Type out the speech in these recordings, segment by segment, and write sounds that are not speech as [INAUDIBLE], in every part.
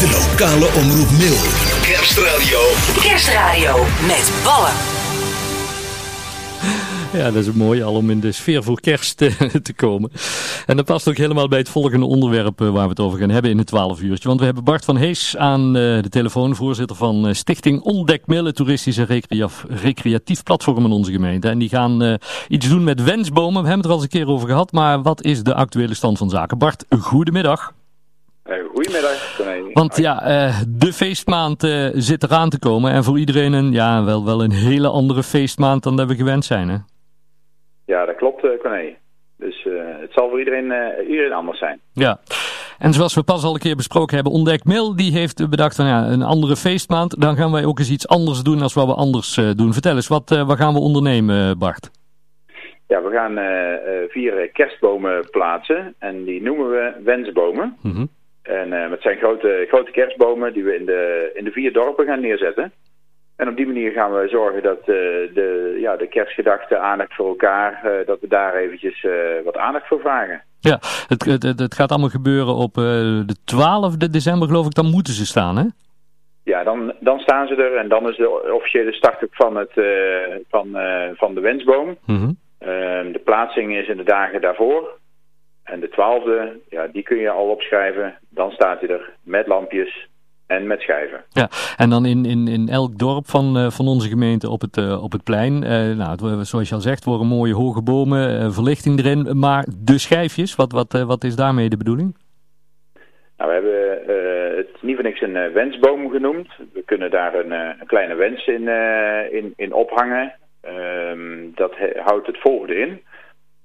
De lokale omroep Mil. Kerstradio. Kerstradio met ballen. Ja, dat is mooi al om in de sfeer voor kerst eh, te komen. En dat past ook helemaal bij het volgende onderwerp eh, waar we het over gaan hebben in het 12 uurtje. Want we hebben Bart van Hees aan eh, de telefoon, voorzitter van Stichting Ontdek Mille, toeristisch en recreatief platform in onze gemeente. En die gaan iets doen met wensbomen. We hebben het er al eens een keer over gehad, maar wat is de actuele stand van zaken? Bart, goedemiddag. Goedemiddag. Want ja, de feestmaand zit eraan te komen. En voor iedereen een, ja, wel, wel een hele andere feestmaand dan dat we gewend zijn, hè? Ja, dat klopt, uh, Corné. Dus uh, het zal voor iedereen, iedereen anders zijn. Ja, en zoals we pas al een keer besproken hebben, Ontdek Mail, die heeft bedacht van ja, een andere feestmaand. Dan gaan wij ook eens iets anders doen als wat we anders doen. Vertel eens, wat, wat gaan we ondernemen, Bart? Ja, we gaan vier kerstbomen plaatsen en die noemen we wensbomen. Mm -hmm. En het zijn grote, grote kerstbomen die we in de, in de vier dorpen gaan neerzetten. En op die manier gaan we zorgen dat uh, de, ja, de kerstgedachte, aandacht voor elkaar, uh, dat we daar eventjes wat aandacht voor vragen. Ja, het, het, het gaat allemaal gebeuren op de 12e december geloof ik, dan moeten ze staan hè? Ja, dan, dan staan ze er en dan is de officiële start ook van, het, van, van de wensboom. -hmm. de plaatsing is in de dagen daarvoor. En de 12e, ja, die kun je al opschrijven. Dan staat hij er met lampjes, en met schijven. Ja, en dan in, in, in elk dorp van, uh, van onze gemeente op het, uh, op het plein. Uh, nou, zoals je al zegt, worden mooie hoge bomen, verlichting erin. Maar de schijfjes, wat, wat, wat is daarmee de bedoeling? Nou, we hebben het niet voor niks een wensboom genoemd. We kunnen daar een, een kleine wens in, in, in ophangen. Ehm, dat houdt het volgende in.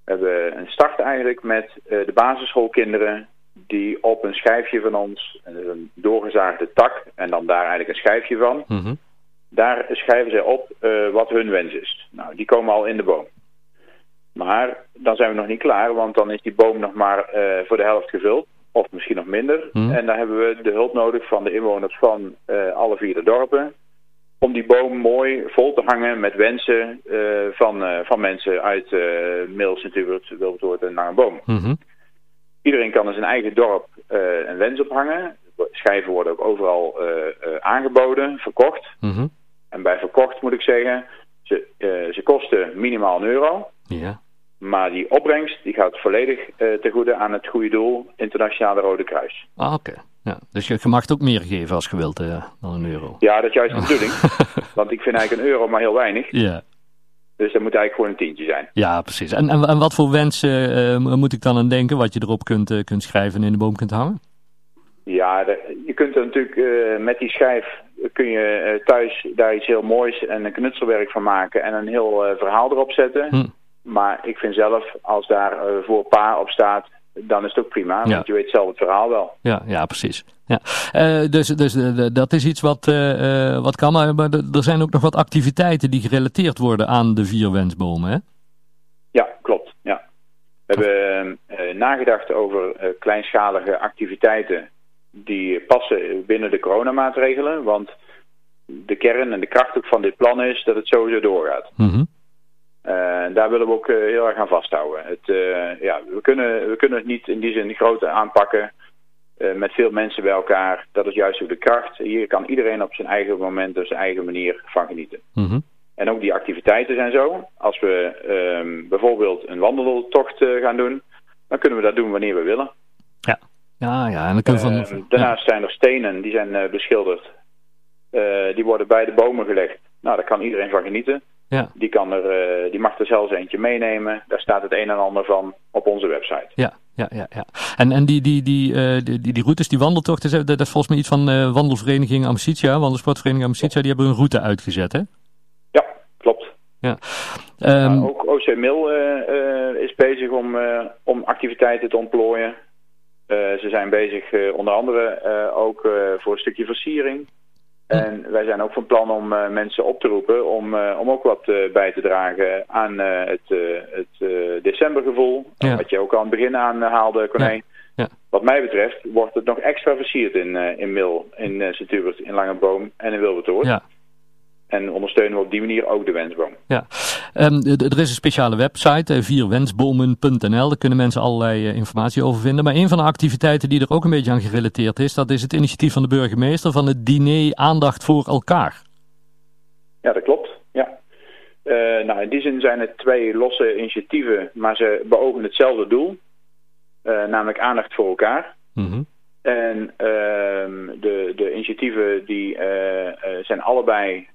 We hebben een start eigenlijk met de basisschoolkinderen die op een schijfje van ons, een doorgezaagde tak en dan daar eigenlijk een schijfje van, mhm. daar schrijven zij op uh, wat hun wens is. Nou, die komen al in de boom. Maar dan zijn we nog niet klaar, want dan is die boom nog maar uh, voor de helft gevuld. Of misschien nog minder. Mhm. En dan hebben we de hulp nodig van de inwoners van uh, alle vier de dorpen. Om die boom mooi vol te hangen met wensen van, van mensen uit uh, Mils, natuurlijk, Wilbertoort en Langenboom. Mm Iedereen kan in zijn eigen dorp een wens ophangen. Schijven worden ook overal aangeboden, verkocht. Mm En bij verkocht moet ik zeggen, ze, ze kosten minimaal een euro. Ja. Maar die opbrengst die gaat volledig ten goede aan het goede doel, Internationale Rode Kruis. Ah, oké. Ja, dus je, mag het ook meer geven als je wilt dan een euro. Ja, dat is juist de bedoeling. [LAUGHS] Want ik vind eigenlijk een euro maar heel weinig. Ja. Dus dat moet eigenlijk gewoon een tientje zijn. Ja, precies. En, en, en wat voor wensen uh, moet ik dan aan denken, wat je erop kunt, uh, kunt schrijven en in de boom kunt hangen? Ja, de, je kunt er natuurlijk uh, met die schijf kun je thuis daar iets heel moois en een knutselwerk van maken en een heel verhaal erop zetten. Hm. Maar ik vind zelf, als daar voor pa op staat, dan is het ook prima, ja. want je weet zelf het verhaal wel. Ja, ja precies. Ja. Uh, dus dus uh, dat is iets wat, uh, wat kan, maar, maar er zijn ook nog wat activiteiten die gerelateerd worden aan de vier wensbomen, hè? Ja, klopt. Ja. We hebben nagedacht over kleinschalige activiteiten die passen binnen de coronamaatregelen, want de kern en de kracht ook van dit plan is dat het sowieso doorgaat. Mm daar willen we ook uh, heel erg aan vasthouden. Het, uh, ja, we, kunnen, we kunnen het niet in die zin groot aanpakken met veel mensen bij elkaar. Dat is juist ook de kracht. Hier kan iedereen op zijn eigen moment, op zijn eigen manier van genieten. Mm -hmm. En ook die activiteiten zijn zo. Als we um, bijvoorbeeld een wandeltocht gaan doen, dan kunnen we dat doen wanneer we willen. Ja, ja, ja. En dan kunnen we van, daarnaast zijn er stenen, die zijn beschilderd. die worden bij de bomen gelegd. Nou, daar kan iedereen van genieten. Ja. Die, kan er, uh, die mag er zelfs eentje meenemen. Daar staat het een en ander van op onze website. Ja, ja, ja. ja. En, en die, die, die, uh, die, die, routes, die wandeltochten, dat is volgens mij iets van uh, wandelvereniging Amicitia, wandelsportvereniging Amicitia, die hebben een route uitgezet, hè? Ja, klopt. Ja. Um, ook OC Mil is bezig om, om activiteiten te ontplooien. ze zijn bezig onder andere ook voor een stukje versiering. En wij zijn ook van plan om uh, mensen op te roepen om, uh, om ook wat uh, bij te dragen aan het, het decembergevoel. Ja. Wat je ook al aan het begin aanhaalde, Corné. Ja. Wat mij betreft wordt het nog extra versierd in, in Mil, in uh, Sint-Hubert, in Langeboom en in Wilbertoort. Ja. En ondersteunen we op die manier ook de wensboom. Ja, um, er is een speciale website, vierwensbomen.nl. Daar kunnen mensen allerlei informatie over vinden. Maar een van de activiteiten die er ook een beetje aan gerelateerd is, dat is het initiatief van de burgemeester van het diner Aandacht voor elkaar. Ja, dat klopt. Ja. Uh, nou, in die zin zijn het twee losse initiatieven, maar ze beogen hetzelfde doel. Uh, namelijk aandacht voor elkaar. Mm En uh, de, de initiatieven die zijn allebei,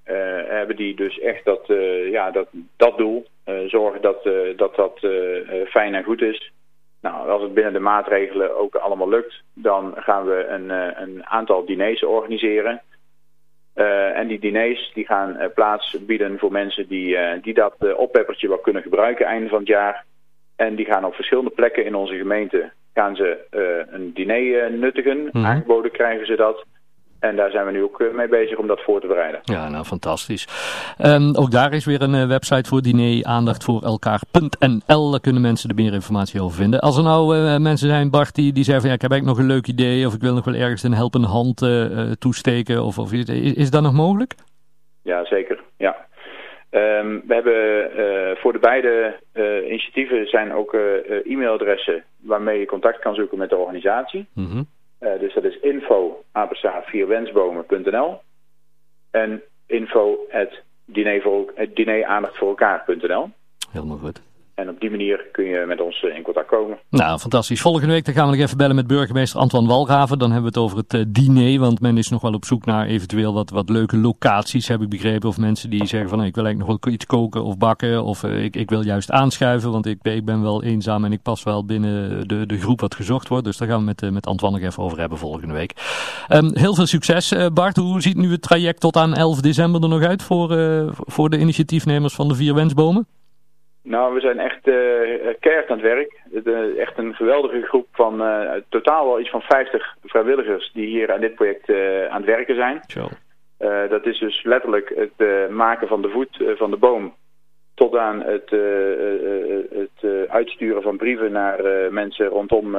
hebben die dus echt dat, ja, dat, dat doel. zorgen dat dat, dat fijn en goed is. Nou, als het binnen de maatregelen ook allemaal lukt, dan gaan we een, een aantal diners organiseren. Uh, en die diners die gaan uh, plaats bieden voor mensen die, uh, die dat oppeppertje wel kunnen gebruiken einde van het jaar. En die gaan op verschillende plekken in onze gemeente gaan ze een diner nuttigen. Mm -hmm. Aangeboden krijgen ze dat. En daar zijn we nu ook mee bezig om dat voor te bereiden. Ja, nou fantastisch. Um, ook daar is weer een website voor diner, aandacht voor elkaar.nl. Daar kunnen mensen er meer informatie over vinden. Als er nou uh, mensen zijn, Bart, die, die zeggen van ja, ik heb eigenlijk nog een leuk idee of ik wil nog wel ergens een helpende hand uh, toesteken. Of, of, is, is dat nog mogelijk? Ja, zeker. Ja. Um, we hebben uh, voor de beide initiatieven zijn ook e-mailadressen waarmee je contact kan zoeken met de organisatie. Mm -hmm. Uh, dus dat is info wensbomen.nl en info at dineraandachtvoorelkaar.nl. Helemaal goed. En op die manier kun je met ons in contact komen. Nou, fantastisch. Volgende week dan gaan we nog even bellen met burgemeester Antoine Walraven. Dan hebben we het over het uh, diner, want men is nog wel op zoek naar eventueel wat, wat leuke locaties, heb ik begrepen. Of mensen die zeggen van, ik wil eigenlijk nog wel iets koken of bakken. Of uh, ik, ik wil juist aanschuiven, want ik, ik ben wel eenzaam en ik pas wel binnen de, de groep wat gezocht wordt. Dus daar gaan we met, met Antoine nog even over hebben volgende week. Um, heel veel succes, Bart. Hoe ziet nu het traject tot aan 11 december er nog uit voor, voor de initiatiefnemers van de Vier Wensbomen? Nou, we zijn echt uh, keihard aan het werk. De, echt een geweldige groep van uh, totaal wel iets van 50 vrijwilligers die hier aan dit project uh, aan het werken zijn. dat is dus letterlijk het maken van de voet van de boom tot aan het, het uitsturen van brieven naar mensen rondom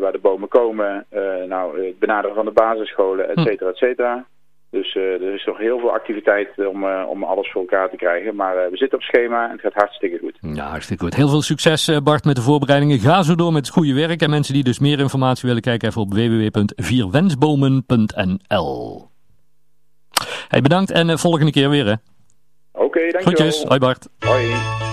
waar de bomen komen. nou, het benaderen van de basisscholen, et cetera, et cetera. Dus uh, er is nog heel veel activiteit om, uh, om alles voor elkaar te krijgen. Maar we zitten op schema en het gaat hartstikke goed. Ja, hartstikke goed. Heel veel succes Bart met de voorbereidingen. Ga zo door met het goede werk. En mensen die dus meer informatie willen kijken even op www.vierwensbomen.nl Hey, bedankt en volgende keer weer hè. Oké, okay, dankjewel. Groetjes. Hoi Bart. Hoi.